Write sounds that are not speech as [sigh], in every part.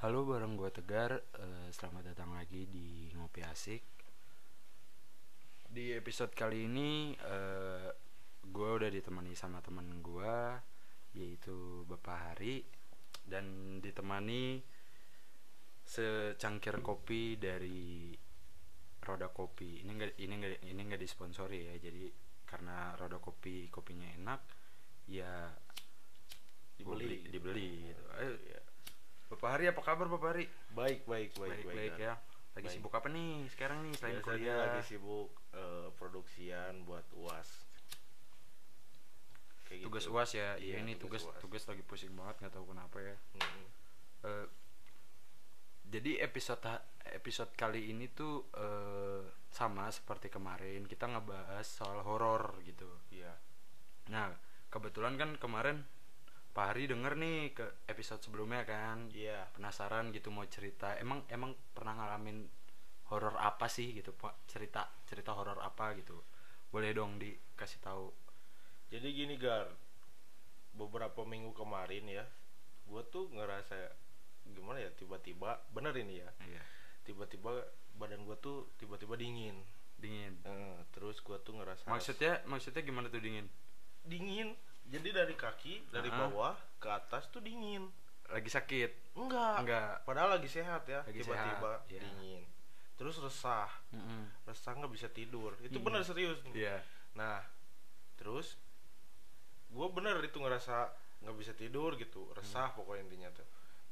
Halo bareng gue Tegar, eh, selamat datang lagi di Ngopi Asik Di episode kali ini eh, gue udah ditemani sama temen gue Yaitu Bapak Hari Dan ditemani secangkir kopi dari Roda Kopi Ini nggak ini nggak ini nggak disponsori ya Jadi karena Roda Kopi kopinya enak Ya Dibeli. beli- dibeli gitu. Ayo, ya. Bapak Hari apa kabar Bapak Hari? Baik, baik, baik, Baik, baik, Dan. ya. Lagi Baik. sibuk apa nih sekarang nih selain Biasanya kuliah? lagi sibuk eh, produksian buat UAS. Kayak tugas gitu. UAS ya. Iya, Iya, ini tugas tugas tugas, lagi pusing banget nggak tahu kenapa ya. Mm. Eh, jadi episode episode kali ini tuh eh, sama seperti kemarin kita ngebahas soal horor gitu. Iya. Nah, kebetulan kan kemarin Pak Hari denger nih ke episode sebelumnya kan. Iya. Penasaran gitu mau cerita. Emang emang pernah ngalamin horor apa sih gitu, Pak? Cerita cerita horor apa gitu. Boleh dong dikasih tahu. Jadi gini Gar, beberapa minggu kemarin ya, gue tuh ngerasa gimana ya tiba-tiba bener ini ya, Iya. tiba-tiba badan gue tuh tiba-tiba dingin. Dingin. Eh, terus gue tuh ngerasa Maksudnya maksudnya gimana tuh dingin? dingin. Jadi dari kaki, dari Ah. bawah ke atas tuh dingin. Lagi sakit? Enggak. Enggak. Padahal lagi sehat ya, Lagi tiba-tiba sehat, iya. dingin. Terus resah, Mm-mm. resah nggak bisa tidur. Itu Mm. benar serius. Iya. Nah, terus gue bener itu ngerasa nggak bisa tidur gitu, resah pokoknya intinya tuh.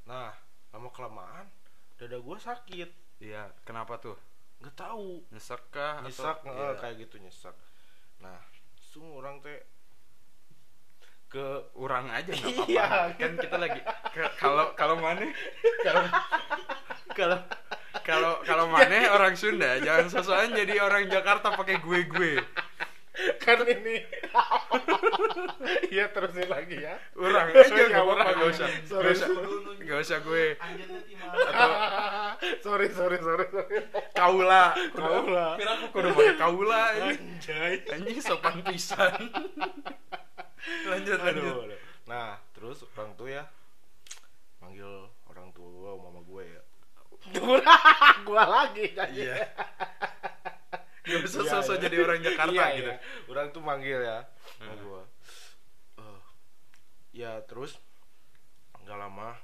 Nah, lama kelamaan dada gue sakit, Iya. Kenapa tuh? nggak tahu. Nyesek kah? Nyesak atau, Iya. kayak gitu nyesak. Nah, semua orang teh ke Urang aja nggak [laughs] apa-apa. Iya. Kan kita lagi kalau kalau mana kalau kalau kalau kalau mana orang Sunda jangan sosokan jadi orang Jakarta pakai gue-gue. kan ini Iya terusin lagi ya Urang aja Ya, nggak apa-apa urang. nggak usah. Sorry, Nggak usah. sorry. Usah gue. Atau sorry sorry sorry sorry Kaula. Kaula. Kira aku kudu pakai kaula ini. Anjay Anjing sopan pisan. Lanjut lanjut. Aduh, aduh. Nah, terus orang tuh ya manggil orang tua gua, mama gue ya. gua [laughs] lagi Iya. [laughs] Gak usah Iya, sosok iya. jadi orang Jakarta Iya, gitu. iya. Orang tuh manggil ya sama Hmm. gua. Eh, ya terus nggak lama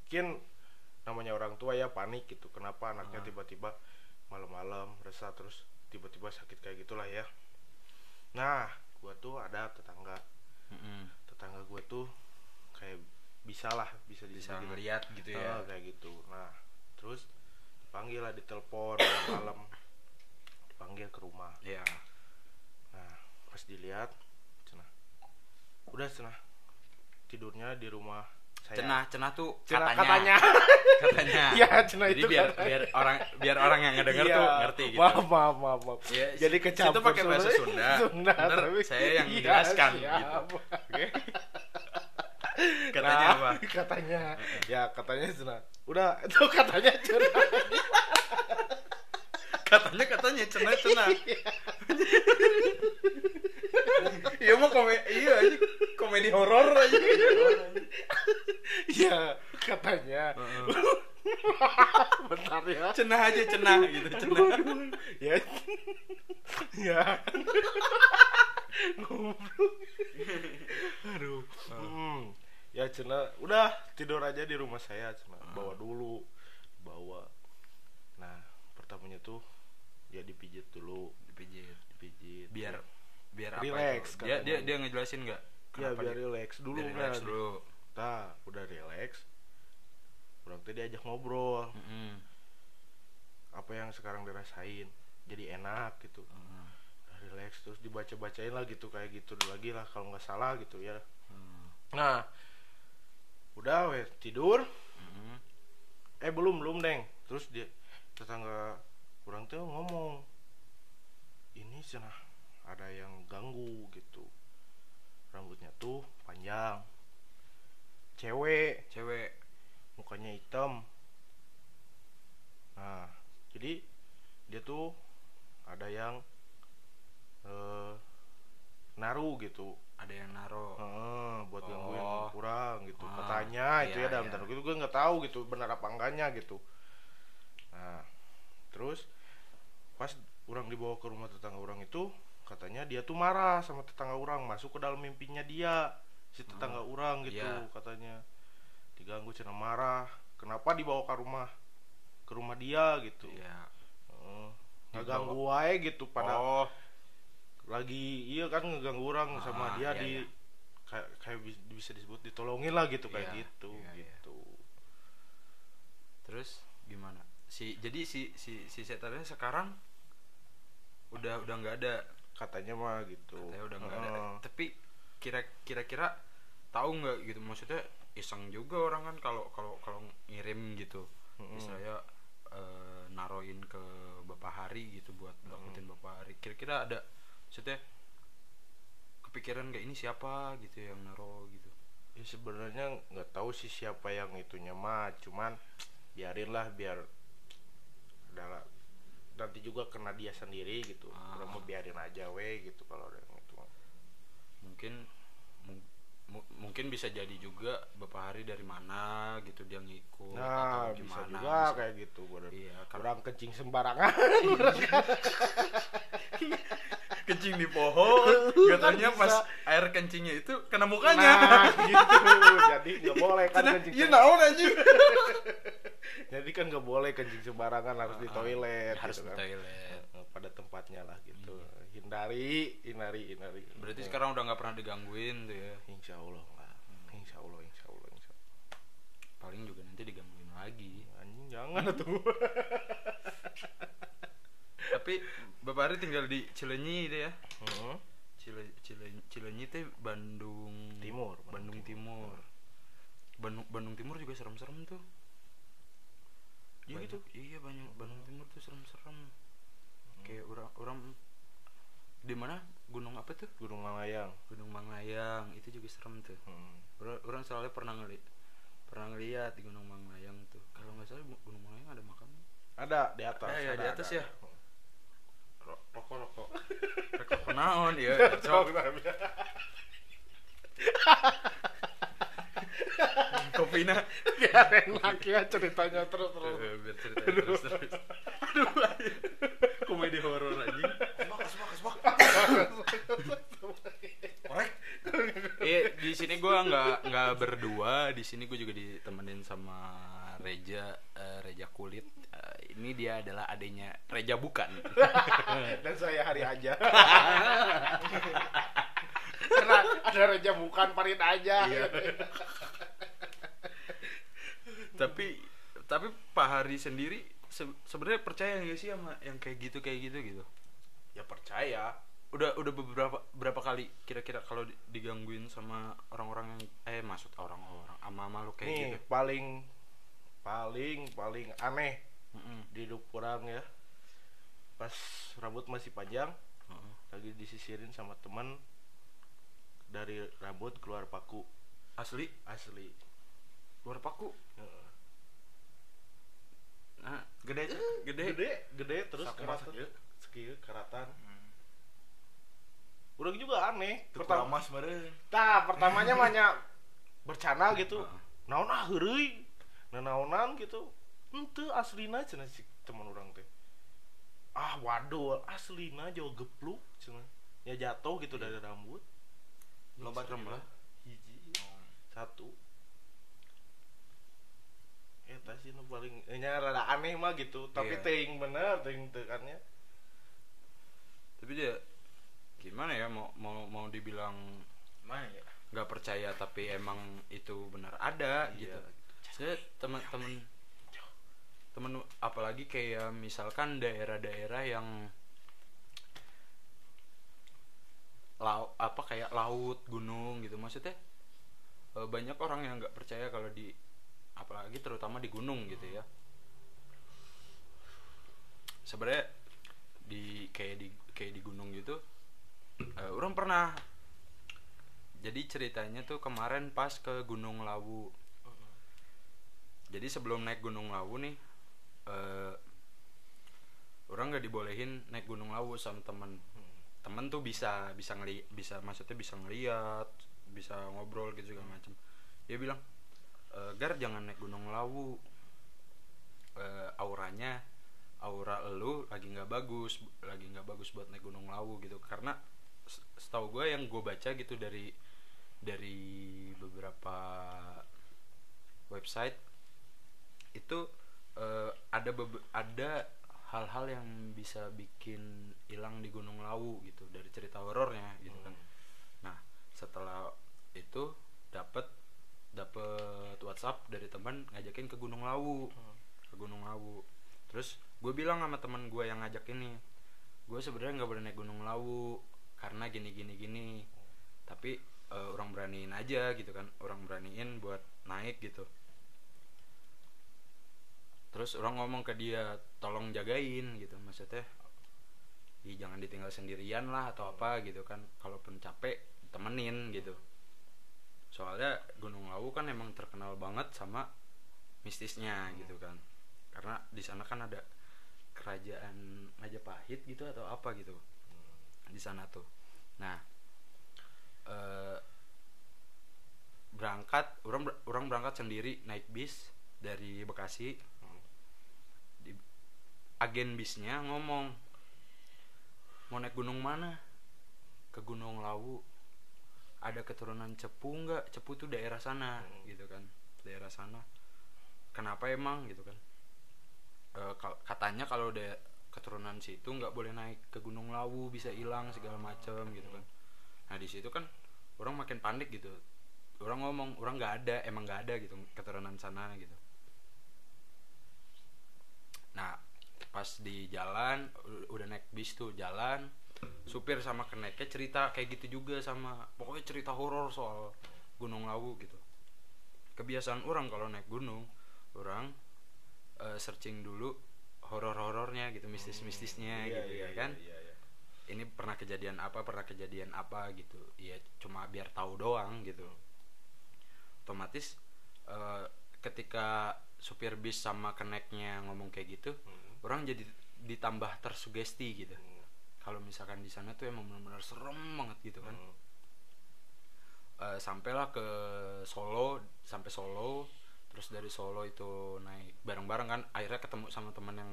mungkin namanya orang tua ya panik gitu kenapa anaknya Ah. tiba-tiba malam-malam resah terus tiba-tiba sakit kayak gitulah ya nah gua tuh ada tetangga Mm-mm. tetangga gue tuh kayak bisa lah bisa Bisa ngeliat gitu ya. Oh, kayak gitu nah terus dipanggil lah ditelepon [coughs] malam dipanggil ke rumah Iya. nah pas dilihat cenah udah cenah tidurnya di rumah saya Cenah, cenah tuh Cenah katanya. katanya [laughs] Katanya. [laughs] Iya, cenah Jadi itu biar katanya. biar orang biar orang yang ngedenger Iya, tuh ngerti gitu. maaf maaf maaf, maaf. Ya, jadi kecampur pakai bahasa sebenarnya. Sunda. [laughs] Ntar saya yang Iya, menjelaskan siap. gitu. Oke. Katanya Nah, apa? katanya ya katanya cenah udah itu katanya cenah Katanya katanya cenah cenah. Iya mau komedi iya ini komedi horor aja. Iya, katanya. Bentar ya. Cenah aja cenah gitu cenah. Ya. ya. Ngobrol. Aduh. Hmm. Ya cina, udah tidur aja di rumah saya cina. Bawa dulu, bawa. Nah, pertamanya tuh ya dipijit dulu, Dipijit. dipijit. Biar biar apa Relax, itu? Dia dia dia ngejelasin nggak? ya biar dia- relax dulu biar relax kan. dulu. Nah, udah relax. Orang tadi diajak ngobrol. Mm-mm. apa yang sekarang dirasain jadi enak gitu Mm. udah relax terus dibaca bacain lah gitu kayak gitu lagi lah kalau nggak salah gitu ya Mm. nah udah weh tidur Mm. eh belum belum deng terus dia tetangga orang tuh ngomong ini cenah ada yang ganggu gitu rambutnya tuh panjang cewek Cewek. mukanya hitam nah jadi dia tuh ada yang eh naruh gitu Ada yang naro. Heeh, buat gangguin Oh. kurang gitu Ah. katanya itu Iya, ya dalam iya. tanda kutip gue nggak tahu gitu benar apa enggaknya gitu nah terus pas orang dibawa ke rumah tetangga orang itu katanya dia tuh marah sama tetangga orang masuk ke dalam mimpinya dia si tetangga orang gitu iya. katanya diganggu cina marah kenapa dibawa ke rumah ke rumah dia gitu Iya. Eh, ngeganggu wae gitu pada Oh, lagi iya kan ngeganggu orang sama Ah, dia iya, di iya. kayak kayak bis- bisa disebut ditolongin lah gitu kayak Iya, gitu iya, iya. gitu terus gimana? Si jadi si si si setannya sekarang udah udah nggak ada. Katanya mah gitu Katanya udah nggak ada. Tapi kira kira-kira tahu nggak gitu maksudnya iseng juga orang kan kalau kalau kalau ngirim gitu. Mm-mm. Istilahnya eh, naroin ke Bapak Hari gitu buat dapetin Bapak Hari. Kira-kira ada maksudnya kepikiran kayak ini siapa gitu yang naro gitu. ya sebenarnya nggak tahu sih siapa yang itunya mah cuman biarin lah biar adalah nanti juga kena dia sendiri gitu Ah. Mau biarin aja weh gitu kalau ada yang itu mungkin mu- mu- mungkin bisa jadi juga bapak hari dari mana gitu dia ngikut nah atau bisa gimana juga bisa- kayak gitu bener. Iya karena orang kencing sembarangan [laughs] kencing di pohon katanya Kan pas bisa. air kencingnya itu kena mukanya. Nah gitu. Jadi nggak boleh kan kencing iya sem- naon aja [laughs] jadi kan nggak boleh kencing sembarangan harus di Ah, toilet harus gitu di kan. toilet. Eh, pada tempatnya lah gitu hindari hindari hindari. Berarti Ya, sekarang udah nggak pernah digangguin tuh ya? Insya Allah enggak insya Allah insya Allah insya Allah paling juga nanti digangguin lagi. Anjing jangan tuh. [laughs] Tapi bapak hari tinggal di Cilenyi itu ya? Hmm. Cile, Cile, Cilenyi teh Bandung Timur, Bandung Timur. Bandung Bandung Timur juga serem-serem tuh. Iya gitu? iya banyak Bandung Timur tuh serem-serem. Kayak orang orang di mana? Gunung apa tuh? Gunung Malayang Gunung Manglayang. Itu juga serem tuh. Hmm. orang, soalnya pernah ngeliat pernah ngeliat di Gunung Manglayang tuh. Kalau nggak salah Gunung Manglayang ada makam ada di atas Eh, ya, ada, di atas ada, ya? ada. Rokok rokok. Rokok kenaon [laughs] ya cok. [laughs] kopinya biar enak ya ceritanya terus terus. Eh, biar cerita terus terus. Aduh. Komedi horor aja korek Iya di sini gua nggak nggak berdua. Di sini gue juga ditemenin sama Reja eh, Reja kulit. Eh, ini dia adalah adanya Reja bukan. [laughs] Dan saya hari aja. Karena ada reja bukan parit aja. Iya. tapi tapi Pak Hari sendiri se- sebenarnya percaya nggak sih sama yang kayak gitu kayak gitu gitu? Ya percaya udah udah beberapa berapa kali kira-kira kalau di- digangguin sama orang-orang yang eh maksud orang-orang ama makhluk kayak nih gitu paling paling paling aneh Mm-mm. di hidup ya pas rambut masih panjang Heeh. lagi disisirin sama teman dari rambut keluar paku asli asli luar paku Heeh. nah gede Cak. gede gede gede terus Saku keratan ya. sekieu Urang juga aneh Itu pertama meureun. Tah, pertamanya [laughs] banyak bercanda gitu. Naon ah heureuy. Nanaonan gitu. Henteu aslina cenah si teman orang teh. Ah waduh, aslina jauh gepluk cenah. Ya jatuh gitu dari rambut. Loba juga. lah Hiji, satu. Eta sih nu paling eh, nya rada aneh mah gitu, tapi Iya. teuing bener teuing teukannya. tapi dia gimana ya mau mau mau dibilang Nah ya. nggak percaya tapi emang itu benar ada Iya. gitu saya teman-teman temen apalagi kayak misalkan daerah-daerah yang lau apa kayak laut gunung gitu maksudnya eh, banyak orang yang nggak percaya kalau di apalagi terutama di gunung gitu ya sebenarnya di kayak di kayak di gunung gitu eh, orang pernah. Jadi ceritanya tuh kemarin pas ke Gunung Lawu. Jadi sebelum naik Gunung Lawu nih eh orang nggak dibolehin naik Gunung Lawu sama temen. Temen tuh bisa bisa ngeli bisa maksudnya bisa ngeliat bisa ngobrol gitu segala macem. Dia bilang "Eh, gar jangan naik gunung lawu. Eh, auranya aura lu lagi nggak bagus lagi nggak bagus buat naik gunung lawu gitu. Karena setahu gue yang gue baca gitu dari dari beberapa website itu eh, ada ada hal-hal yang bisa bikin hilang di gunung lawu gitu dari cerita horornya gitu kan. Nah setelah itu dapat dapat WhatsApp dari teman ngajakin ke Gunung Lawu ke Gunung Lawu. Terus gue bilang sama teman gue yang ngajak ini gue sebenarnya nggak boleh naik Gunung Lawu karena gini gini gini. Tapi eh, orang beraniin aja gitu kan. Orang beraniin buat naik gitu. Terus orang ngomong ke dia tolong jagain gitu. Maksudnya "Ih, jangan ditinggal sendirian lah atau apa gitu kan. Kalaupun capek temenin gitu. Soalnya Gunung Lawu kan emang terkenal banget sama mistisnya gitu kan. Karena di sana kan ada kerajaan Majapahit gitu atau apa gitu di sana tuh. Nah eh, berangkat orang orang berangkat sendiri naik bis dari Bekasi. Di agen bisnya ngomong mau naik gunung mana? Ke Gunung Lawu. Ada keturunan Cepu nggak? Cepu tuh daerah sana gitu kan. Daerah sana. Kenapa emang? gitu kan. Kal- katanya kalau keturunan situ nggak boleh naik ke Gunung Lawu bisa hilang segala macem gitu kan. Nah di situ kan orang makin panik gitu. Orang ngomong orang nggak ada emang nggak ada gitu keturunan sana gitu. Nah pas di jalan udah naik bis tuh jalan supir sama keneknya cerita kayak gitu juga sama pokoknya cerita horor soal Gunung Lawu gitu. Kebiasaan orang kalau naik gunung orang eh, searching dulu horor-horornya gitu mistis-mistisnya Iya, gitu iya, ya iya, kan iya, iya. ini pernah kejadian apa pernah kejadian apa gitu ya cuma biar tahu doang gitu otomatis eh, ketika supir bis sama keneknya ngomong kayak gitu Hmm. orang jadi ditambah tersugesti gitu Hmm. kalau misalkan di sana tuh emang benar-benar serem banget gitu kan Hmm. Eh, sampailah ke Solo sampai Solo terus dari Solo itu naik bareng-bareng kan akhirnya ketemu sama teman yang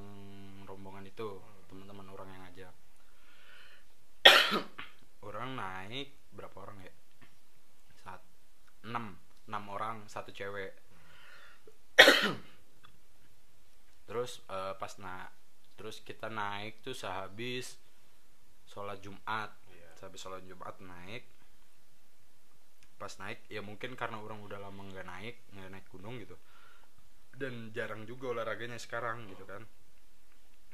rombongan itu teman-teman orang yang ngajak. [coughs] Orang naik berapa orang ya? Saat enam enam orang satu cewek. [coughs] Terus eh, pas na terus kita naik tuh sehabis sholat Jumat. Iya. sehabis sholat Jumat naik pas naik ya mungkin karena orang udah lama nggak naik nggak naik gunung gitu. Dan jarang juga olahraganya sekarang gitu kan.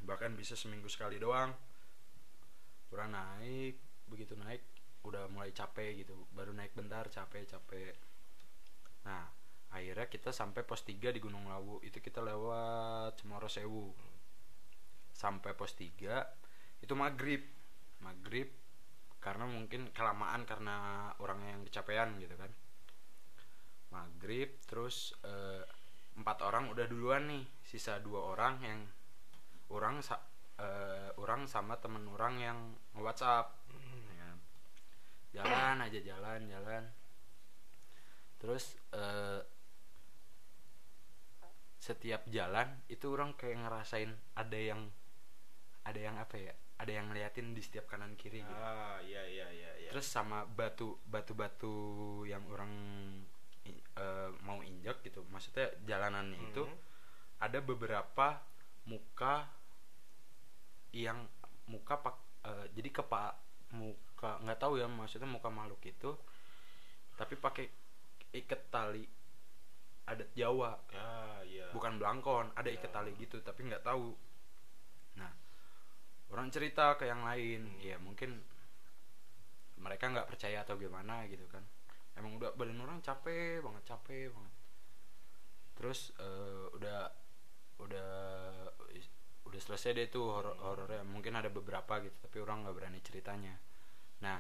Bahkan bisa seminggu sekali doang. Orang naik begitu naik udah mulai capek gitu. Baru naik bentar capek capek. Nah akhirnya kita sampai pos 3 di Gunung Lawu. Itu kita lewat Cemoro Sewu. Sampai pos 3 itu maghrib. Maghrib karena mungkin kelamaan karena orangnya yang kecapean gitu kan. Maghrib terus eh, empat orang udah duluan nih. Sisa dua orang yang orang sa- eh, orang sama temen orang yang nge-WhatsApp. Ya. jalan aja jalan jalan. Terus eh, setiap jalan itu orang kayak ngerasain ada yang ada yang apa ya ada yang ngeliatin di setiap kanan kiri gitu ah iya iya iya iya terus sama batu batu batu yang orang eh, mau injak gitu maksudnya jalanannya itu Mhm. ada beberapa muka yang muka pak eh, jadi kepa muka nggak tahu ya maksudnya muka makhluk itu tapi pakai ikat tali adat Jawa ah iya bukan belangkon ada ikat Ya. tali gitu tapi nggak tahu orang cerita ke yang lain ya mungkin mereka nggak percaya atau gimana gitu kan. Emang udah badan orang capek banget capek banget. Terus eh, udah udah udah selesai deh tuh horor horornya. Mungkin ada beberapa gitu tapi orang nggak berani ceritanya. Nah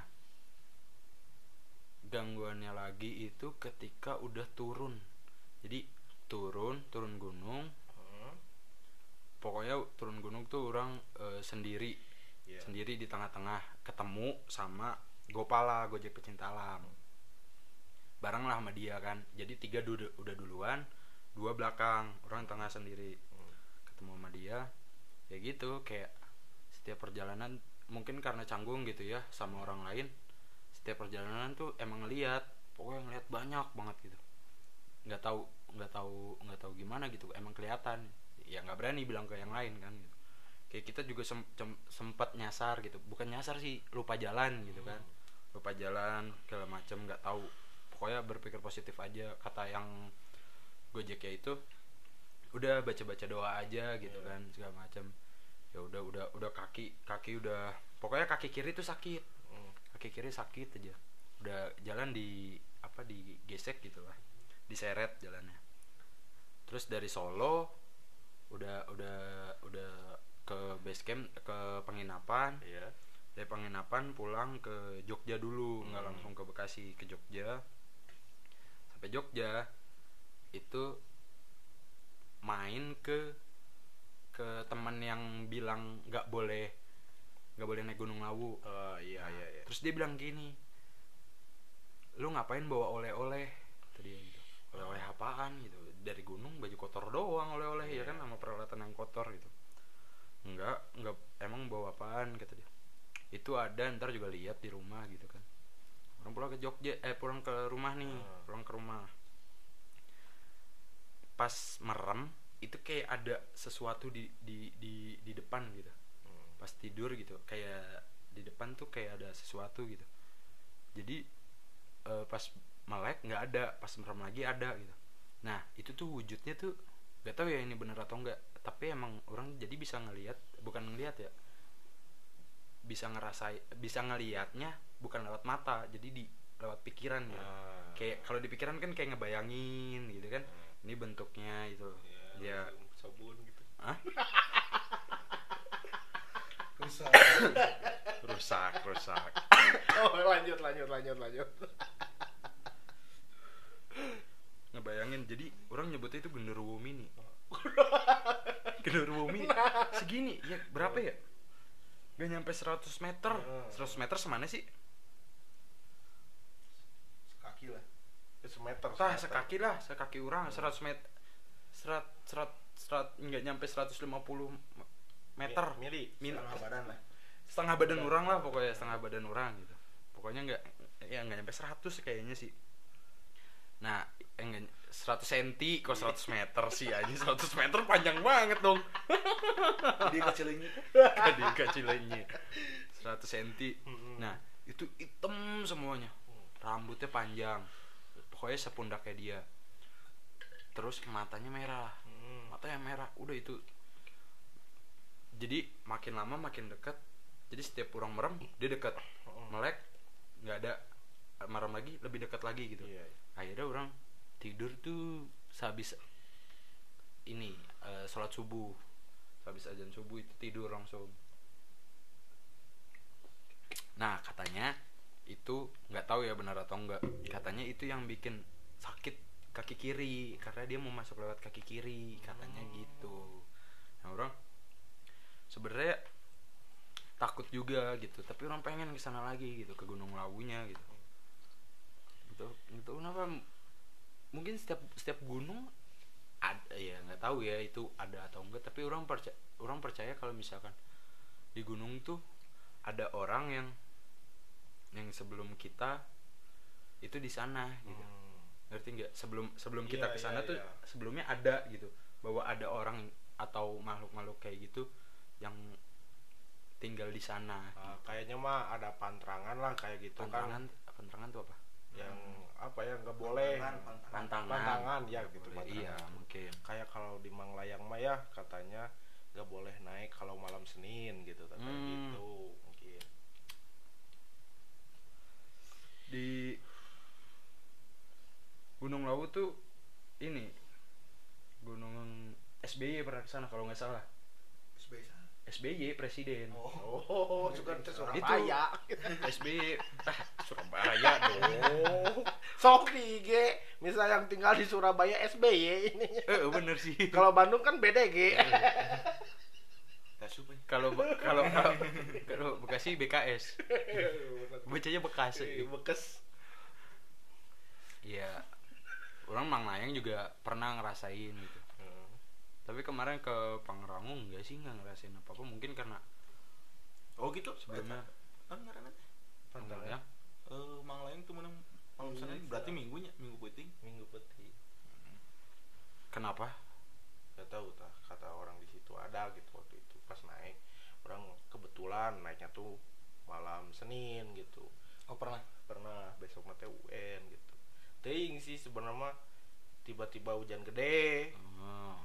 gangguannya lagi itu ketika udah turun. Jadi turun turun gunung. Pokoknya turun gunung tuh orang eh, sendiri. Iya. sendiri di tengah-tengah ketemu sama Gopala Gojek pecinta alam. Bareng lah sama dia kan. Jadi tiga du- udah duluan dua belakang orang tengah sendiri. Hmm. ketemu sama dia ya gitu. Kayak setiap perjalanan mungkin karena canggung gitu ya sama orang lain setiap perjalanan tuh emang ngeliat pokoknya ngeliat banyak banget gitu. Nggak tahu nggak tahu nggak tahu gimana gitu emang kelihatan ya nggak berani bilang ke yang lain kan gitu. Kayak kita juga sem- sem- sempat nyasar gitu. Bukan nyasar sih lupa jalan gitu kan. Lupa jalan segala macem nggak tahu. Pokoknya berpikir positif aja kata yang gojek ya itu udah baca baca doa aja gitu Iya. kan segala macem. Ya udah udah udah kaki kaki udah pokoknya kaki kiri tuh sakit. Hmm. kaki kiri sakit aja. Udah jalan di apa digesek gitu lah. Diseret jalannya. Terus dari Solo udah udah udah ke base camp ke penginapan. Iya. dari penginapan pulang ke Jogja dulu nggak Hmm. langsung ke Bekasi ke Jogja. Sampai Jogja itu main ke ke teman yang bilang nggak boleh nggak boleh naik Gunung Lawu. Oh, iya iya iya. terus dia bilang gini lu ngapain bawa oleh-oleh? Tadi gitu. Oleh-oleh apaan? Gitu dari gunung baju kotor doang oleh-oleh ya Iya. kan sama peralatan yang kotor gitu. Enggak enggak emang bawa apaan kata dia. Itu ada ntar juga lihat di rumah gitu kan. Orang pulang ke Jogja eh pulang ke rumah nih Hmm. pulang ke rumah. Pas merem itu kayak ada sesuatu di di di di depan gitu. Hmm. pas tidur gitu kayak di depan tuh kayak ada sesuatu gitu. Jadi eh, pas melek nggak ada pas merem lagi ada gitu nah itu tuh wujudnya tuh nggak tahu ya ini bener atau enggak tapi emang orang jadi bisa ngelihat bukan ngelihat ya bisa ngerasai bisa ngelihatnya bukan lewat mata jadi di lewat pikiran ya Ah. kayak kalau di pikiran kan kayak ngebayangin gitu kan Hmm. ini bentuknya itu ya, ya sabun gitu. Hah? [laughs] [laughs] Rusak. rusak rusak [laughs] Oh, lanjut lanjut lanjut lanjut. Ngebayangin. Jadi orang nyebutnya itu genderuwo mini [laughs] genderuwo mini segini. Ya berapa ya? Gak nyampe 100 meter. Hmm. 100 meter semana sih? Sekaki lah. Ya, semeter. tah sekaki lah. Sekaki orang. 100 meter serat serat serat nggak nyampe 150 meter. Mi- Mili. Min- Setengah badan lah. setengah badan orang lah pokoknya. Setengah badan orang gitu. Pokoknya nggak ya nggak nyampe 100 kayaknya sih nah enggak 100 cm kok 100 meter sih aja 100 meter panjang banget dong. Dia kecilnya. Kadi [laughs] kecilnya 100 cm nah itu hitam semuanya. Rambutnya panjang. Pokoknya sepundak kayak dia. Terus matanya merah. Hmm. matanya merah. Udah itu. Jadi makin lama makin dekat jadi setiap orang merem dia dekat Mm-mm. melek nggak ada merem lagi lebih dekat lagi gitu. Iya. iya. akhirnya orang tidur tuh sehabis ini eh, sholat subuh. Habis azan subuh itu tidur langsung. Nah katanya itu nggak tahu ya benar atau enggak katanya itu yang bikin sakit kaki kiri karena dia mau masuk lewat kaki kiri katanya gitu. Nah orang sebenarnya takut juga gitu tapi orang pengen ke sana lagi gitu ke Gunung Lawunya gitu itu itu kenapa. Mungkin setiap setiap gunung ada ya nggak tahu ya itu ada atau enggak tapi orang percaya orang percaya kalau misalkan di gunung tuh ada orang yang yang sebelum kita itu di sana gitu. Hmm. ngerti nggak? Sebelum sebelum Iya, kita ke sana iya, tuh iya. sebelumnya ada gitu. Bahwa ada orang atau makhluk-makhluk kayak gitu yang tinggal di sana Ah, kayaknya mah ada pantrangan lah kayak gitu pantangan kan pantangan tuh apa yang apa ya nggak boleh Pantangan, pantangan. ya, Nggak gitu, boleh. iya mungkin kayak kalau di Manglayang mah ya katanya nggak boleh naik kalau malam Senin gitu katanya Hmm. gitu mungkin di Gunung Lawu tuh ini Gunung SBY pernah ke sana kalau nggak salah. SBY presiden. Oh. oh suka ke Itu- Surabaya SBY ah Surabaya dong. Sok di IG misal yang tinggal di Surabaya SBY ini eh bener sih. Kalau Bandung kan BDG aja. kalau kalau kalau kalau Bekasi BKS bacanya Bekas Eh, bekes. Ya orang mang layang juga pernah ngerasain gitu. Tapi kemarin ke Pangrango enggak sih nggak ngerasain apa apa mungkin karena oh gitu? Sebelumnya. Ah ngaranna teh Pantai ya? Eh mang lain tuh menang Senin bisa. berarti minggunya minggu peuting minggu peti kenapa? Gak tahu tah. Kata orang di situ ada gitu waktu itu. Pas naik orang kebetulan naiknya tuh malam Senin gitu. Oh pernah? Pernah. Besok mah teh UN gitu. Ting sih sebenarnya tiba-tiba hujan gede. Oh.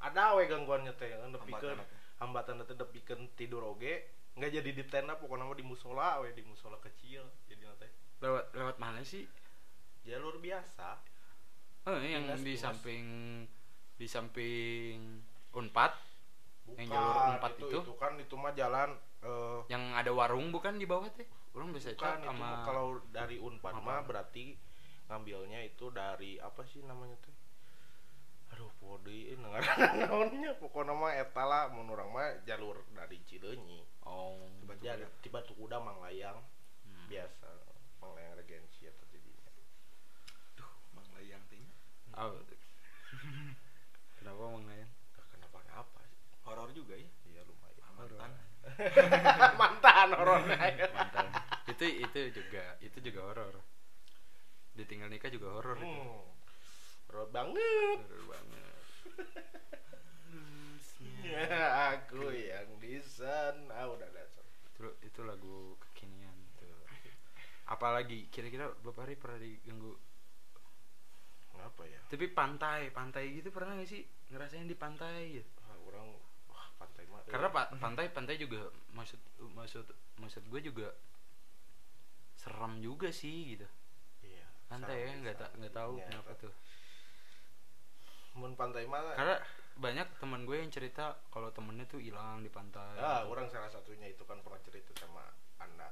Ada we. Gangguannya teh kan nepikeun Hambatan teh nepikeun tidur oge. Nggak jadi di tenda pokoknya mah di musola we di musola kecil jadi teh. Lewat lewat mana sih? Jalur biasa. Oh yang di samping di samping unpad? Bukan Yang jalur empat itu, itu? itu kan itu mah jalan eh yang ada warung bukan di bawah teh? Orang bisa bukan cek itu sama kalau dari unpad mah berarti ngambilnya itu dari apa sih namanya teh aduh podi ini naonnya pokoknya mah eta lah mun urang mah jalur dari Cileunyi. Oh. Kuda. tiba tuh udah manglayang. Hmm. biasa manglayang regensi atau jadinya. Duh mang layang teh Oh. [laughs] kenapa mang Nayan? Gak kenapa kenapa sih horor juga ya? Iya lumayan. Mantan. [laughs] Mantan horornya [laughs] mantan. Itu itu juga itu juga horor. Ditinggal nikah juga horor itu horor banget. Horor banget. [laughs] Aku yang di sana udah dasar itu itu lagu kekinian tuh. Apalagi kira-kira beberapa hari pernah diganggu? Ngapa ya? Tapi pantai pantai gitu pernah gak sih? Ngerasain di pantai gitu Ah, orang wah pantai mah eh. karena pak pantai pantai juga maksud maksud maksud gue juga serem juga sih gitu. Iya pantai ya nggak tak nggak tahu Iya, kenapa tuh mun pantai mah karena banyak teman gue yang cerita kalau temennya tuh hilang di pantai ah gitu. orang salah satunya itu kan pernah cerita sama anda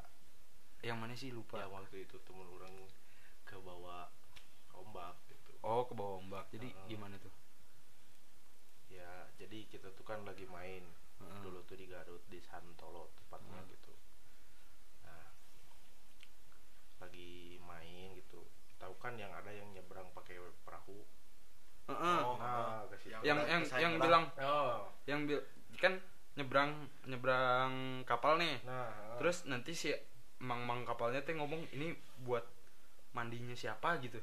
yang mana sih? Lupa. Yang waktu itu temen orang ke bawah ombak gitu. Oh ke bawah ombak. Jadi Heeh. gimana tuh? Ya jadi kita tuh kan lagi main. Heeh. dulu tuh di Garut di Santolo tepatnya Hmm. gitu. Nah lagi main gitu. Tahu kan yang ada yang nyebrang pakai perahu Heeh. Oh, nah yang yang yang bilang oh. yang bil- kan nyebrang nyebrang kapal nih. Nah terus nanti si mang-mang kapalnya teh ngomong ini buat mandinya siapa? gitu.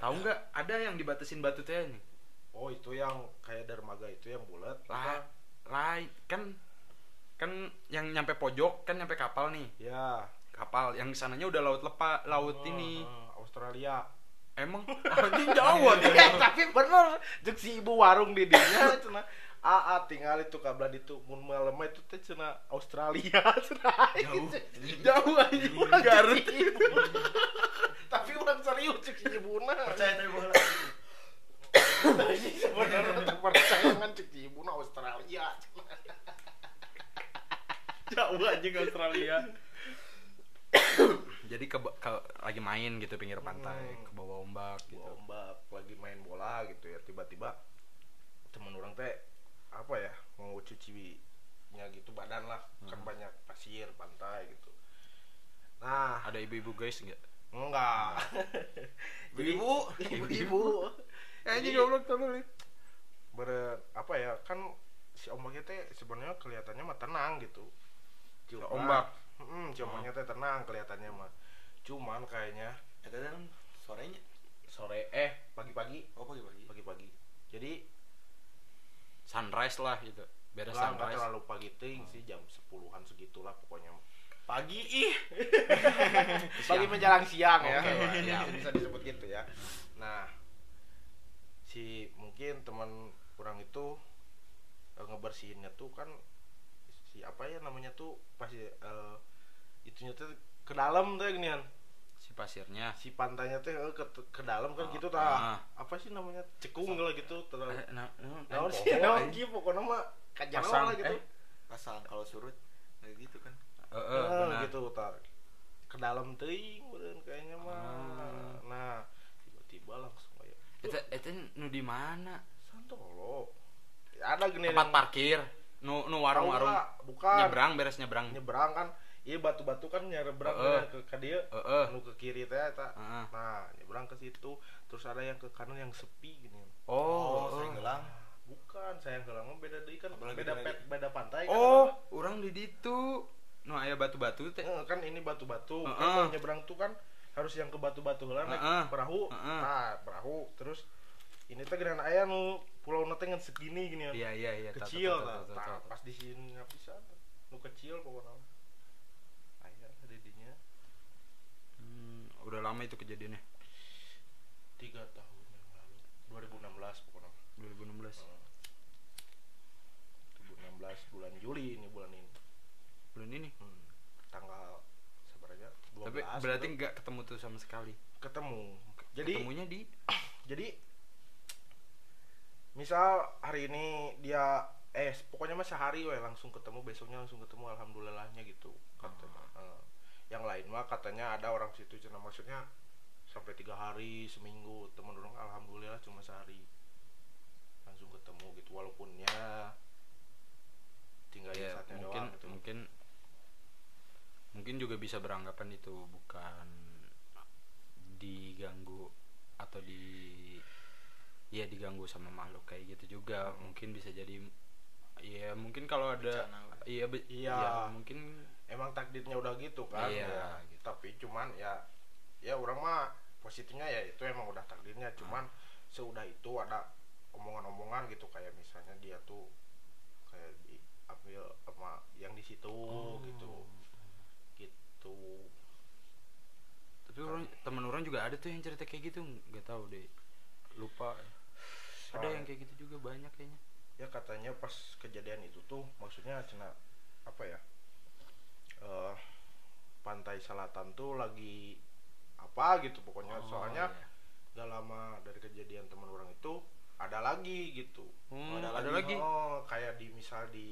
Tahu nggak? Ada yang dibatasin batu teh nih oh itu yang kayak dermaga itu yang bulat lah lain kan kan yang nyampe pojok kan nyampe kapal nih. Ya kapal yang sananya udah laut lepa laut Oh, ini. oh, Australia emang [laughs] anjing jauh anjing. Eh, tapi bener jeung si ibu warung di dinya cenah Aa tinggal itu kabel itu mun malam itu teh cenah Australia [laughs] cenah Jauh. jauh aja urang Garut. ibu. [laughs] tapi orang serius cek si ibuna percaya tapi bola sebenarnya [coughs] percaya kan cek si ibuna Australia cenah. jauh anjing Australia jadi ke, ke- lagi main gitu pinggir pantai Hmm. ke bawah ombak gitu. Gua ombak lagi main bola gitu ya. Tiba-tiba temen orang teh apa ya mau cuci nya gitu badan lah. Kan Hmm. banyak pasir pantai gitu. Nah. Ada ibu-ibu guys nggak? Enggak. [laughs] Jadi Ibu. ibu-ibu. Anjing [laughs] Jadi- goblok tolol ber apa ya kan si ombaknya teh sebenarnya kelihatannya mah tenang gitu. Cuma- ombak. Mm, si ombaknya teh tenang kelihatannya mah. Cuman kayaknya Eta kan sorenya. sore eh pagi-pagi. Oh pagi-pagi. pagi-pagi. Jadi sunrise lah gitu. Beres lah sunrise. terlalu pagi ting sih jam sepuluhan segitulah pokoknya Pagi ih. [laughs] pagi menjelang siang ya. Ya [laughs] bisa disebut gitu ya. Nah si mungkin teman kurang itu eh, ngebersihinnya tuh kan si apa ya namanya tuh pasti eh, itunya tuh ke dalam tuh ginian si pasirnya si pantainya tuh eh, ke, ke dalam kan Oh, gitu ah. tah apa sih namanya cekung lah gitu terus Eh, nah, nah, sih eh. gitu pokoknya mah kajian Pasang, lah gitu eh. Pasang kalau surut kayak gitu kan. Eh, eh, Nah, gitu tar ke dalam teuing beureun kayaknya mah Ah. nah tiba-tiba langsung kayak Eta eta nu di mana? santolo ada gini Tempat parkir. Nu nu warung-warung bukan nyebrang beres nyebrang. nyebrang kan iya batu-batu kan nyebrang Heeh. ke ke dia Heeh. anu ke kiri teh eta Heeh. nah nyebrang ke situ terus ada yang ke kanan yang sepi gini Oh, Oh, sering gelang. bukan sayang gelang mah beda deui kan Apalagi beda di- pet, beda pantai kan Oh, orang di ditu. No aya batu-batu teh. Eh, kan ini batu-batu kan Heeh. kalau nyebrang tuh kan harus yang ke batu-batu heula naik Heeh. perahu Heeh. nah perahu terus ini teh geran aya nu pulau nanti ngan segini gini ya Iya, iya, iya. kecil tahu, nah, pas di sini nggak bisa nu kecil pokoknya aya di dinya Hmm, udah lama itu kejadiannya. tiga tahun yang lalu 2016 pokoknya 2016. Heeh. 2016 bulan Juli ini bulan ini Bulan ini. hmm. tanggal sebenarnya 12 Tapi berarti gitu. nggak ketemu tuh sama sekali. ketemu jadi Ketemunya di [clears throat] jadi misal hari ini dia eh pokoknya mah sehari we langsung ketemu besoknya langsung ketemu alhamdulillahnya gitu katanya Eh, yang lain mah katanya ada orang situ cina maksudnya sampai tiga hari seminggu temen orang alhamdulillah cuma sehari langsung ketemu gitu walaupun ya tinggal ya, saatnya mungkin doang gitu. mungkin mungkin juga bisa beranggapan itu bukan diganggu atau di ya diganggu sama makhluk kayak gitu juga Hmm. mungkin bisa jadi ya mungkin kalau ada iya be- Iya. ya, mungkin emang takdirnya udah gitu kan? Iya, ya. gitu. tapi cuman ya ya orang mah positifnya ya itu emang udah takdirnya. Cuman seudah itu ada omongan-omongan gitu kayak misalnya dia tuh kayak diambil sama yang di situ Oh. gitu. Gitu. Tapi orang teman orang juga ada tuh yang cerita kayak gitu nggak tahu deh. Lupa. Ada Soal- yang kayak gitu juga banyak kayaknya. Ya katanya pas kejadian itu tuh maksudnya cina apa ya eh pantai selatan tuh lagi apa gitu pokoknya Oh, soalnya iya. gak lama dari kejadian teman orang itu ada lagi gitu Hmm, ada, ada lagi, lagi? oh kayak di misal di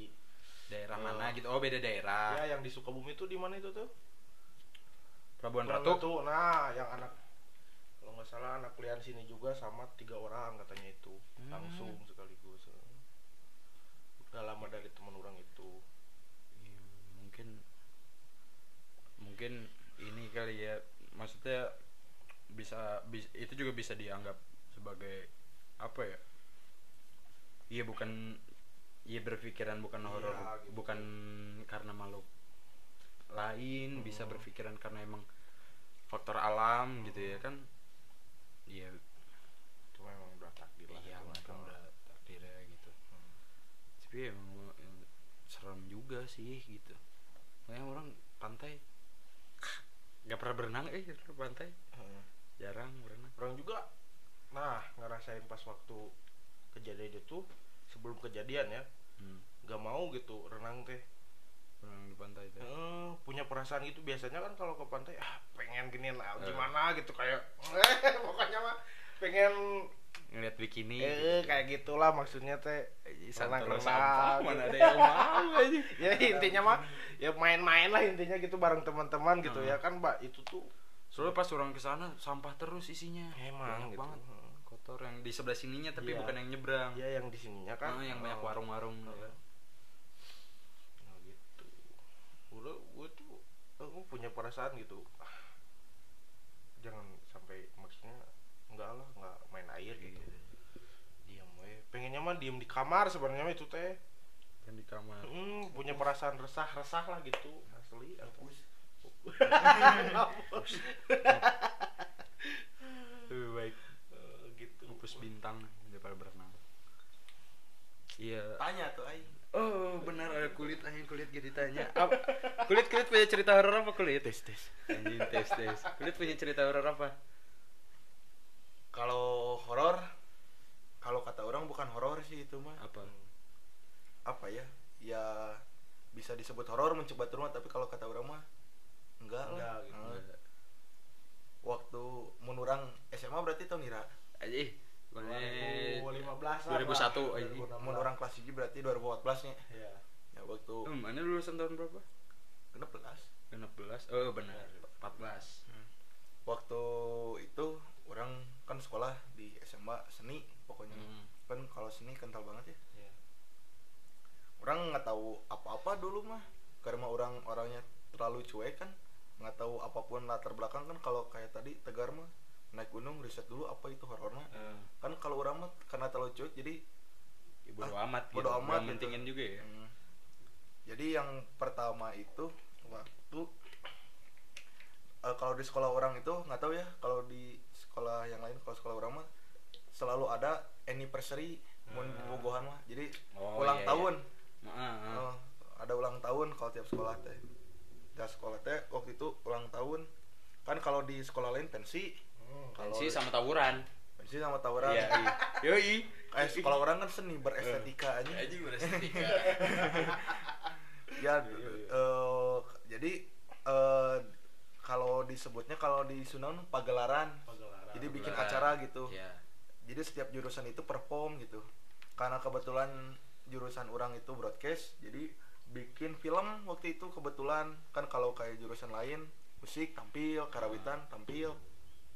daerah Eh, mana gitu oh beda daerah ya yang di Sukabumi itu di mana itu tuh Kurang Ratu Ratu. nah yang anak kalau nggak salah anak kuliah sini juga sama tiga orang katanya itu Hmm. langsung sekaligus udah lama dari teman orang itu Iya, mungkin mungkin ini kali ya maksudnya bisa, bis- itu juga bisa dianggap sebagai apa ya iya bukan iya berpikiran bukan Iya, horor gitu. bukan karena makhluk lain bisa Hmm. berpikiran karena emang faktor alam gitu ya kan iya cuma emang udah takdir lah iya itu mah. udah takdirnya gitu Hmm. tapi emang em, serem juga sih gitu makanya orang pantai nggak pernah berenang eh ke pantai. Heeh. jarang berenang. Orang juga. Nah ngerasain pas waktu kejadian itu sebelum kejadian ya. Hmm. mau gitu renang teh. Berenang di pantai itu Eh, punya perasaan gitu. Biasanya kan kalau ke pantai ah pengen gini lah Eh. gimana? gitu kayak [laughs] pokoknya mah pengen ngeliat bikini eh kayak gitulah maksudnya teh Eh, renang-renang santolo sampah gitu. [laughs] mana ada yang mau aja [laughs] ya intinya mah ya main-main lah intinya gitu bareng teman-teman gitu Hmm. ya kan mbak itu tuh soalnya pas orang ke sana sampah terus isinya Emang banyak gitu. banget kotor yang di sebelah sininya tapi Iya. bukan yang nyebrang ya yang di sininya kan Ah, yang banyak oh. warung-warung Oh. ya. Nah, gitu udah gue tuh aku punya perasaan gitu ah, jangan sampai maksudnya enggak lah enggak main air gitu. Iya. diam we pengennya mah diem di kamar sebenarnya mah itu teh. Kan di kamar. Hmm, punya perasaan resah resah lah gitu. Asli aku [laughs] lebih baik Eh, gitu. ngupus bintang daripada berenang. Iya. Tanya tuh aing. Oh benar ada kulit anjing kulit ditanya Apa- Kulit kulit punya cerita horor apa kulit? Tes tes. Anjing tes tes. Kulit punya cerita horor apa? Kalau horor kalau kata orang bukan horor sih itu mah. Apa? Apa ya? Ya bisa disebut horor mencoba rumah tapi kalau kata orang mah enggak Enggak, lah. gitu. Eh, waktu menurang SMA berarti tahun ira. Anjing 2015 lah 2001 Pak. anjing. 2016. Menurang kelas 1 berarti 2014 nya. Iya. Ya waktu Oh, mana lulusan tahun berapa? 16. 16 Oh benar 14 Waktu itu orang kan sekolah di SMA seni pokoknya. Hmm. Kan kalau seni kental banget ya. Iya. orang nggak tahu apa-apa dulu mah karena orang orangnya terlalu cuek kan nggak tahu apa pun latar belakang kan kalau kayak tadi tegar mah naik gunung riset dulu apa itu horornya Eh, kan kalau orang mah karena terlalu cuek jadi ya bodo Ah, amat bodo gitu. amat Nggak gitu. juga ya Hmm. Jadi yang pertama itu waktu eh, kalau di sekolah orang itu nggak tahu ya kalau di sekolah yang lain kalau sekolah orang mah selalu ada anniversary mun bobogohan mah. Jadi Oh, ulang iya, tahun. iya. Heeh, heeh. Oh, ada ulang tahun kalau tiap sekolah teh. Tiap sekolah teh waktu itu ulang tahun. Kan kalau di sekolah lain pensi. Kalau Pensi sama tawuran pensi sama tawuran. iya iya [laughs] yoi Kayak sekolah orang kan seni berestetika aja. aja berestetika [laughs] ya eh, jadi eh, kalau disebutnya kalau di Sunan pagelaran. Pagelaran. jadi bikin Pagelaran. acara gitu. Iya. jadi setiap jurusan itu perform gitu. Karena kebetulan jurusan orang itu broadcast jadi bikin film waktu itu kebetulan. Kan kalau kayak jurusan lain musik tampil karawitan tampil.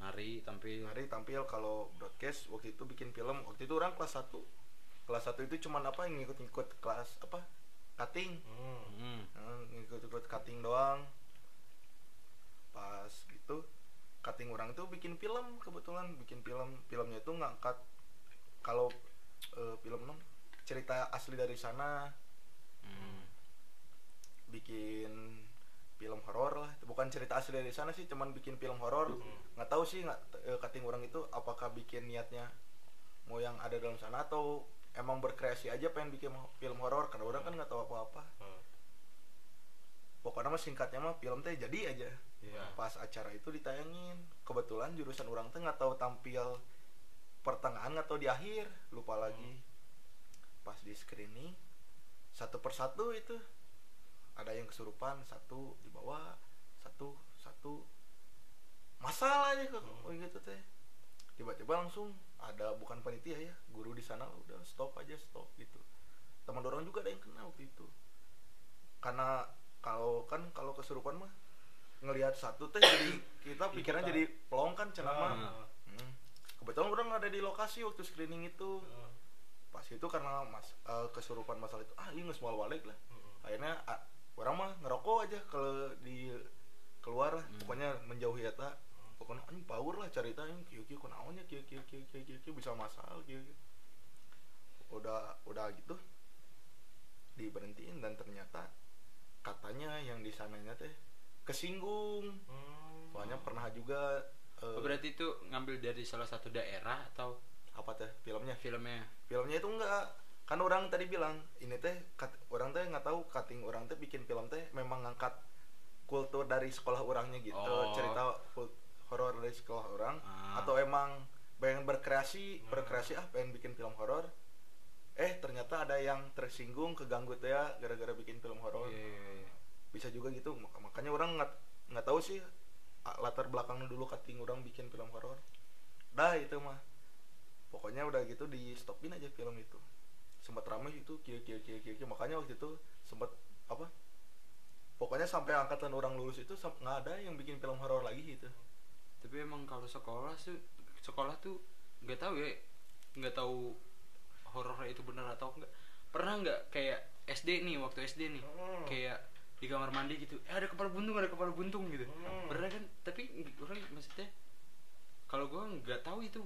Nari tampil. Hari tampil. Kalau broadcast waktu itu bikin film. Waktu itu orang kelas 1 kelas 1 itu cuman apa yang ngikut-ngikut kelas apa? Cutting. Hmm. Hmm. Nah, ngikut-ikut cutting doang pas gitu cutting orang tuh bikin film kebetulan bikin film filmnya itu ngangkat kalau eh, film nom cerita asli dari sana. Hmm. bikin film horor lah bukan cerita asli dari sana sih cuman bikin film horor. Nggak tahu sih nggak eh, cutting orang itu apakah bikin niatnya mau yang ada dalam sana atau emang berkreasi aja pengen bikin film horor karena orang kan nggak tahu apa-apa. Hmm. pokoknya mah singkatnya mah film teh jadi aja Iya. pas acara itu ditayangin. Kebetulan jurusan orang teh nggak tahu tampil pertengahan atau di akhir. Lupa lagi. Pas di screening satu persatu itu. Ada yang kesurupan satu di bawah satu satu. Masalah aja kok oh gitu teh. Tiba-tiba langsung ada bukan panitia ya guru di sana udah stop aja stop gitu. Teman orang juga ada yang kena waktu itu. Karena kalau kan kalau kesurupan mah ngelihat satu teh jadi kita pikiran jadi pelong kan cenah mah. Ah. Hmm. kebetulan orang ada di lokasi waktu screening itu. Ah. pas itu karena mas eh, kesurupan masalah itu ah ini semua balik lah. Hmm. akhirnya ah, orang mah ngerokok aja kalau di keluar lah. Pokoknya menjauhi eta. Pokoknya anjing power lah cerita yang kieu kieu kunaonnya kieu kieu kieu kieu kieu kieu bisa masal kieu. Udah udah gitu diberhentiin dan ternyata katanya yang di sananya teh kesinggung. Hmm. soalnya pernah juga Oh, berarti itu ngambil dari salah satu daerah atau? Apa teh filmnya? Filmnya. Filmnya itu enggak. Kan orang tadi bilang ini teh kat- orang teh nggak tahu cutting orang teh bikin film teh memang ngangkat kultur dari sekolah orangnya gitu. Oh. cerita horor dari sekolah orang. Ah. atau emang pengen berkreasi berkreasi ah pengen bikin film horor. Eh ternyata ada yang tersinggung keganggu teh ya gara-gara bikin film horor. Iya, iya, iya. Bisa juga gitu Mak- makanya orang nggak nggak tahu sih latar belakangnya dulu cutting orang bikin film horor. Dah itu mah. Pokoknya udah gitu di stopin aja film itu. Sempat ramai itu kia kia kia kia kia. makanya waktu itu sempat apa pokoknya sampai angkatan orang lulus itu nggak ada yang bikin film horor lagi gitu. Tapi emang kalau sekolah tuh sekolah tuh nggak tahu ya nggak tahu horornya itu benar atau enggak pernah nggak kayak SD nih waktu SD nih Hmm. kayak di kamar mandi gitu. Eh ada kepala buntung ada kepala buntung gitu. Hmm. pernah kan? Tapi ng- orang maksudnya kalau gua nggak tahu itu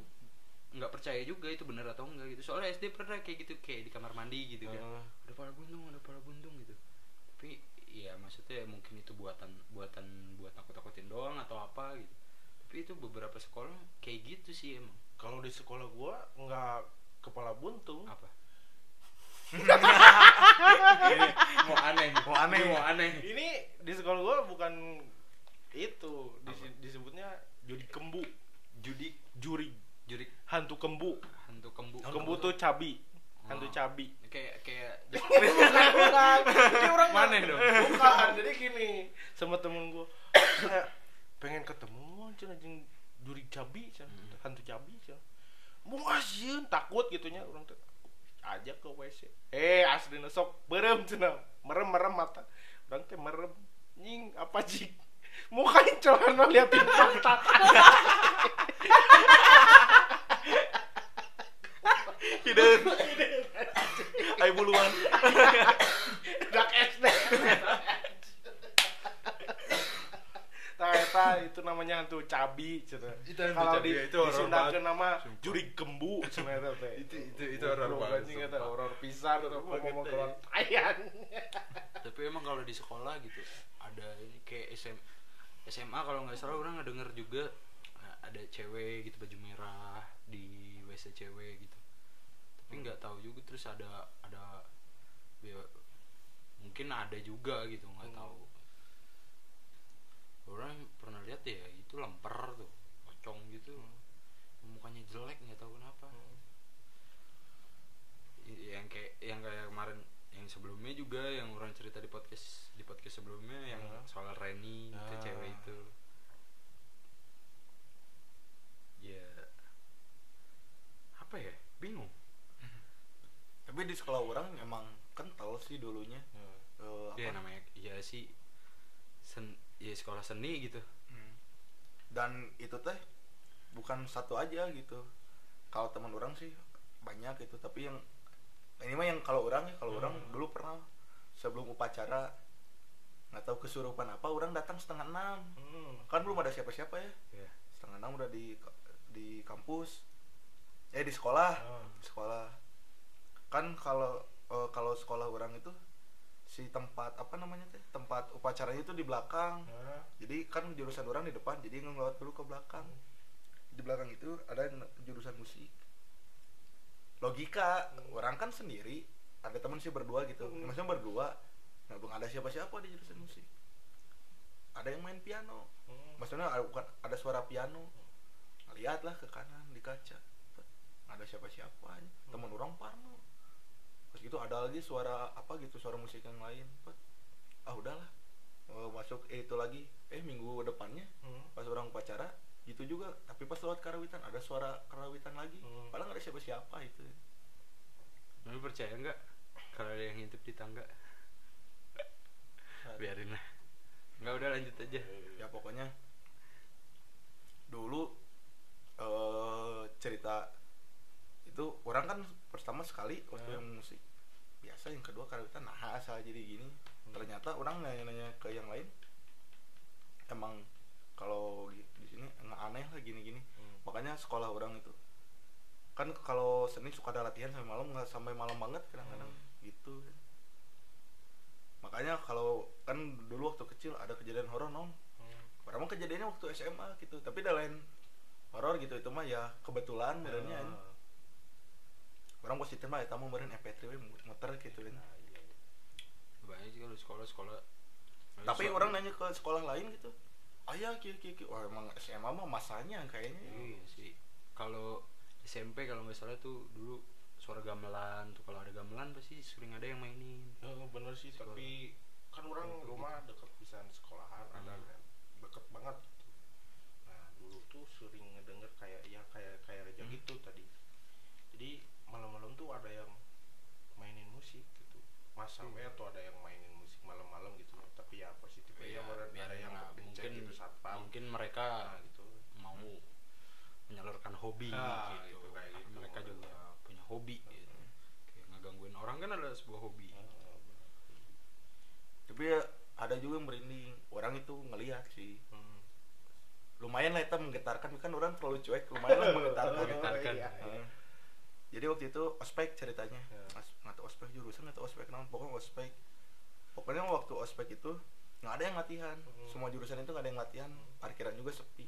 nggak percaya juga itu benar atau enggak gitu. Soalnya SD pernah kayak gitu kayak di kamar mandi gitu kan. Hmm. ada kepala buntung ada kepala buntung gitu. Tapi ya maksudnya mungkin itu buatan buatan buat takut takutin doang atau apa gitu. Tapi itu beberapa sekolah kayak gitu sih emang. Kalau di sekolah gua nggak kepala buntung. apa mau aneh. Mau aneh. Mau aneh. Ini di sekolah gua bukan itu. Disi- disebutnya judi kembu. judi Juri. Juri. Hantu kembu. hantu kembu. Kembu tuh cabi. Hantu Oh. cabi. kayak kayak [laughs] bukan. Ini orang Mana dong? bukan. Jadi gini sama temen gua. Kayak pengen ketemu cina jeung juri cabi cina. Hmm. hantu cabi cina. Muasieun takut gitunya orang tuh ajak ke WC eh asli sok berem cina merem merem mata. Orang teh merem. Nying apa jik [laughs] mukain celana liatin pantat hidup ayo buluan. [laughs] Dak SD [laughs] itu namanya hantu cabi cenah. Itu hantu kalau di itu horor disundakeun banget. nama Sumpah. juri gembu eta teh Itu- itu- itu horor banget, anjing horor pisan ngomong ya. keluar tayan tapi emang kalau di sekolah gitu ada ini kayak SM, SMA kalau nggak salah orang ngedenger juga nah, ada cewek gitu baju merah di WC cewek gitu tapi Hmm. nggak tahu juga terus ada ada ya, mungkin ada juga gitu nggak Hmm. tahu orang pernah lihat ya itu lemper tuh pocong gitu. Hmm. mukanya jelek nggak tahu kenapa. I- yang kayak yang kayak kemarin yang sebelumnya juga yang orang cerita di podcast di podcast sebelumnya yang Hmm. soal Reni itu Ah. cewek itu. Ya. Apa ya? Bingung. [laughs] Tapi di sekolah orang emang kental sih dulunya. Eh, apa? ya namanya ya sih. Sen ya sekolah seni gitu Hmm. dan itu teh bukan satu aja gitu kalau teman orang sih banyak gitu tapi yang ini mah yang kalau orang ya kalau orang Hmm. dulu pernah sebelum upacara nggak tahu kesurupan apa orang datang setengah enam Hmm. kan belum ada siapa-siapa ya ya setengah enam udah di di kampus eh di sekolah Ah. di sekolah kan kalau eh, kalau sekolah orang itu si tempat apa namanya teh tempat upacaranya itu di belakang. Nah, jadi kan jurusan orang di depan jadi ngelewat dulu ke belakang. Di belakang itu ada jurusan musik. Logika orang kan sendiri ada teman sih berdua gitu. Hmm. maksudnya berdua nggak belum ada siapa-siapa di jurusan musik. Ada yang main piano. Hmm. maksudnya ada, bukan ada suara piano. Lihatlah ke kanan di kaca. Ada siapa-siapa teman orang parno gitu ada lagi suara apa gitu suara musik yang lain. Ah udahlah. Masuk eh, itu lagi. Eh minggu depannya Hmm. pas orang upacara gitu juga. Tapi pas lewat karawitan ada suara karawitan lagi. Hmm. padahal nggak ada siapa-siapa itu. Lu percaya nggak? Kalau ada yang ngintip di tangga. Biarin lah. Nggak udah lanjut aja. Ya pokoknya. Dulu eh cerita itu orang kan pertama sekali waktu Hmm. yang musik biasa yang kedua karawitan nah asal jadi gini. Ternyata orang nanya-nanya ke yang lain emang kalau di, sini nggak aneh lah gini-gini. Hmm. makanya sekolah orang itu. Kan kalau seni suka ada latihan sampai malam nggak sampai malam banget kadang-kadang. Gitu. Makanya kalau kan dulu waktu kecil ada kejadian horor non Hmm. orang mah kejadiannya waktu SMA gitu tapi ada lain horor gitu. Itu mah ya kebetulan modelnya Ah. Orang positif mah ya tamu meren MP3 we muter gitu kan Nah, iya. banyak sih kalau sekolah sekolah tapi So- orang nanya ke sekolah lain gitu ayah kia kia kia wah emang SMA mah masanya kayaknya Iya sih. Kalau SMP kalau nggak salah tuh dulu suara gamelan tuh kalau ada gamelan pasti sering ada yang mainin. Ya, bener sih Sekolah. tapi kan orang Gitu. rumah deket pisan sekolahan ada Hmm. kan deket banget gitu. nah dulu tuh sering ngedenger kayak ya kayak kayak reja Hmm. gitu tadi jadi malam-malam tuh ada yang mainin musik Hmm. we atau ada yang mainin musik malam-malam gitu tapi ya positif Ya, biar ada yang mungkin gitu satpam mungkin mereka nah, gitu mau menyalurkan hobi Ah, gitu. gitu, kayak gitu. Mereka juga punya hobi gitu. Kayak ngegangguin orang kan adalah sebuah hobi. Tapi ya ada juga yang merinding orang itu ngelihat sih Hmm. lumayan lah itu menggetarkan kan orang terlalu cuek lumayan lah [laughs] menggetarkan Menggetarkan. iya, iya. Heeh. Jadi waktu itu ospek ceritanya Ya. As- nggak ospek jurusan nggak tahu ospek naon pokoknya ospek pokoknya waktu ospek itu nggak ada yang latihan Hmm. semua jurusan itu nggak ada yang latihan parkiran juga sepi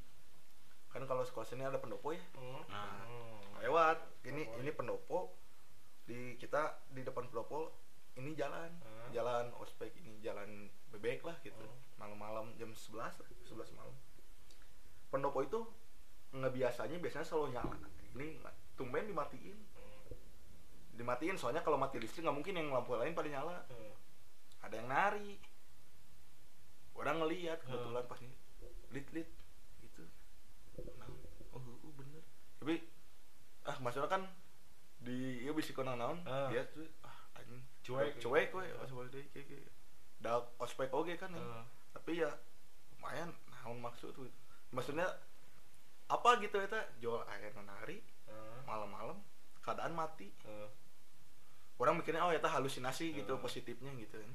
kan kalau sekolah seni ada pendopo ya Hmm. Nah. Hmm. lewat ini Pendopo, ini pendopo di kita di depan pendopo ini jalan Hmm. jalan ospek ini jalan bebek lah gitu Hmm. malam-malam jam 11 lah, 11 malam pendopo itu nggak biasanya biasanya selalu nyala ini nggak- tumben dimatiin. Hmm. dimatiin soalnya kalau mati listrik nggak mungkin yang lampu lain pada nyala. Hmm. ada yang nari. Orang ngelihat kebetulan pas ini. Lit lit. Gitu. Nah, oh, oh bener. Tapi ah maksudnya kan di ya bisa kena naon. Ah. dia tuh ah anjing. Cuek. cuek we ospek deui kayak kayak da ospek oge kan ya. Ah. tapi ya lumayan naon maksud tuh maksudnya apa gitu eta jual air nari Ah. malam-malam keadaan mati Ah. orang mikirnya oh eta halusinasi gitu Hmm. positifnya gitu kan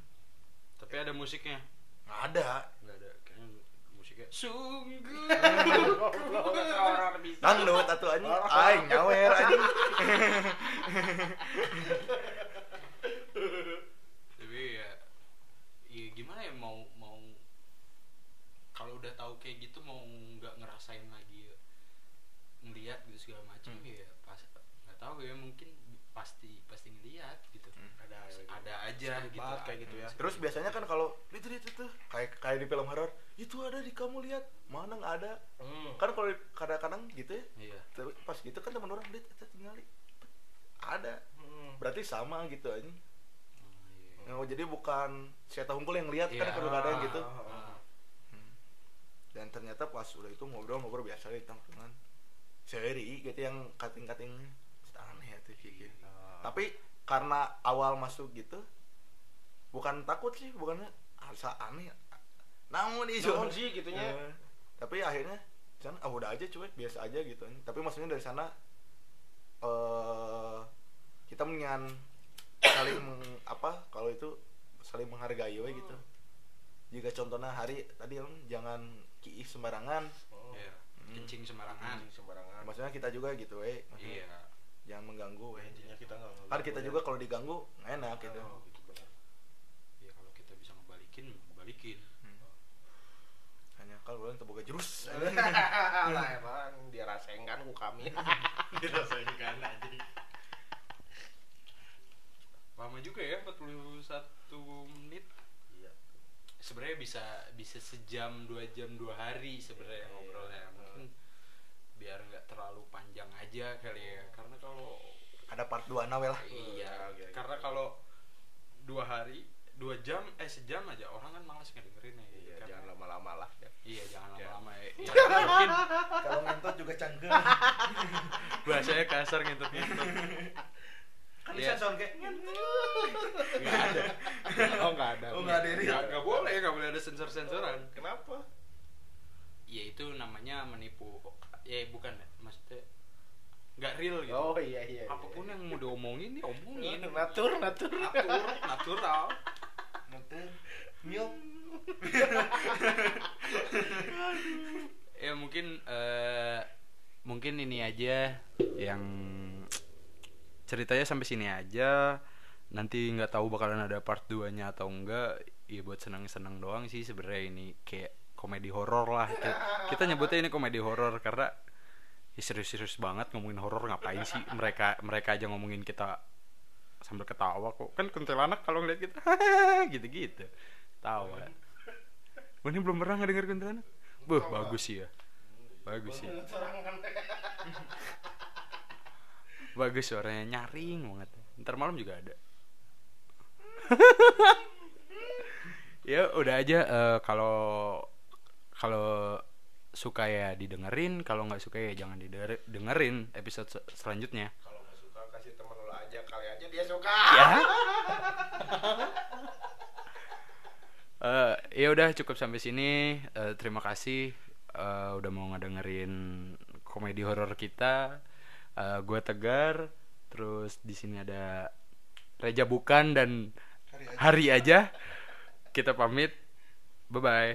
Tapi ada musiknya. nggak ada Nggak ada. Kayaknya musik Juga, sungguh [laughs] bisa. dangdut atuh anjing aing nyawer anjing [laughs] tapi ya ya gimana ya mau mau kalau udah tahu kayak gitu mau ngeliat gitu segala macam Hmm. ya pas nggak tahu ya mungkin pasti pasti ngeliat gitu. Ada ada aja gitu banget kayak gitu ya. terus biasanya kan kalau itu itu tuh kayak kayak di film horor itu ada di kamu lihat mana nggak ada. Hmm. kan kalau kadang-kadang gitu ya. Iya. Tapi pas gitu kan teman orang lihat itu tinggal ada. Hmm. berarti sama gitu anjing Oh, iya. Nah, jadi bukan saya tahu yang lihat kan? Iya. kadang-kadang gitu. Ah, dan ternyata pas udah itu ngobrol-ngobrol biasa di tongkrongan seri gitu yang kating-kating aneh ya tuh kayak gitu. Ah. tapi karena awal masuk gitu bukan takut sih bukannya asa aneh namun nih Namun sih gitunya. Eh, tapi akhirnya kan ah udah aja cuek biasa aja gitu tapi maksudnya dari sana eh kita menyan saling meng- apa kalau itu saling menghargai we gitu jika contohnya hari tadi jangan kiih sembarangan Oh. iya Hmm. Kencing sembarangan Anjing sembarangan. maksudnya kita juga gitu we maksudnya iya jangan mengganggu we Intinya kita nggak kan kita ya. juga kalau diganggu nggak enak gitu Oh, gitu benar. ya kalau kita bisa ngebalikin ngebalikin hanya kalau belum terbuka jurus [laughs] lah emang dia rasain kan ku kami. [laughs] dirasakan aja lama juga ya 41 menit. Sebenarnya bisa bisa sejam dua jam dua hari sebenarnya Iya. ngobrolnya mungkin biar nggak terlalu panjang aja kali ya karena kalau ada part 2 nawe lah iya gitu. karena kalau dua hari dua jam eh sejam aja orang kan malas ngedengerin ya Iya, Karena- jangan lama-lama lah ya. iya jangan Ya. lama-lama [laughs] ya, Ya, mungkin Kalau ngentot juga cangkem. [laughs] bahasanya kasar ngentut ngentut [laughs] Kan Iya. bisa sound kayak nggak ada [laughs] Oh, nggak ada. Oh, nggak ada ini. nggak nggak boleh nggak boleh ada sensor sensoran Kenapa? ya itu namanya menipu ya bukan maksudnya nggak real gitu Oh iya iya. apa pun yang mau diomongin ya omongin [laughs] natur natur. natur natural Nanti milk. [laughs] ya mungkin eh, mungkin ini aja yang ceritanya sampai sini aja. Nanti nggak tahu bakalan ada part 2 nya atau enggak. Ya buat senang-senang doang sih sebenarnya ini kayak komedi horor lah. Kita, nyebutnya ini komedi horor karena ya serius-serius banget ngomongin horor ngapain sih? Mereka mereka aja ngomongin kita sambil ketawa kok. Kan kuntilanak kalau ngeliat kita [laughs] gitu-gitu. Tawa Wah, ini belum pernah ngedenger kuntilanak? Buh, bagus sih ya. Bagus sih [laughs] bagus suaranya nyaring banget. Ntar malam juga ada. [laughs] Ya udah aja eh, kalau kalau suka ya didengerin kalau nggak suka ya jangan didengerin episode se- selanjutnya. Kalau nggak suka kasih temen lo aja kali aja dia suka. ya? [laughs] Eh, ya udah cukup sampai sini. Eh, terima kasih. Eh, udah mau ngedengerin komedi horor kita Eh, gue tegar terus di sini ada Reja bukan dan Hari aja. hari aja. Kita pamit. Bye bye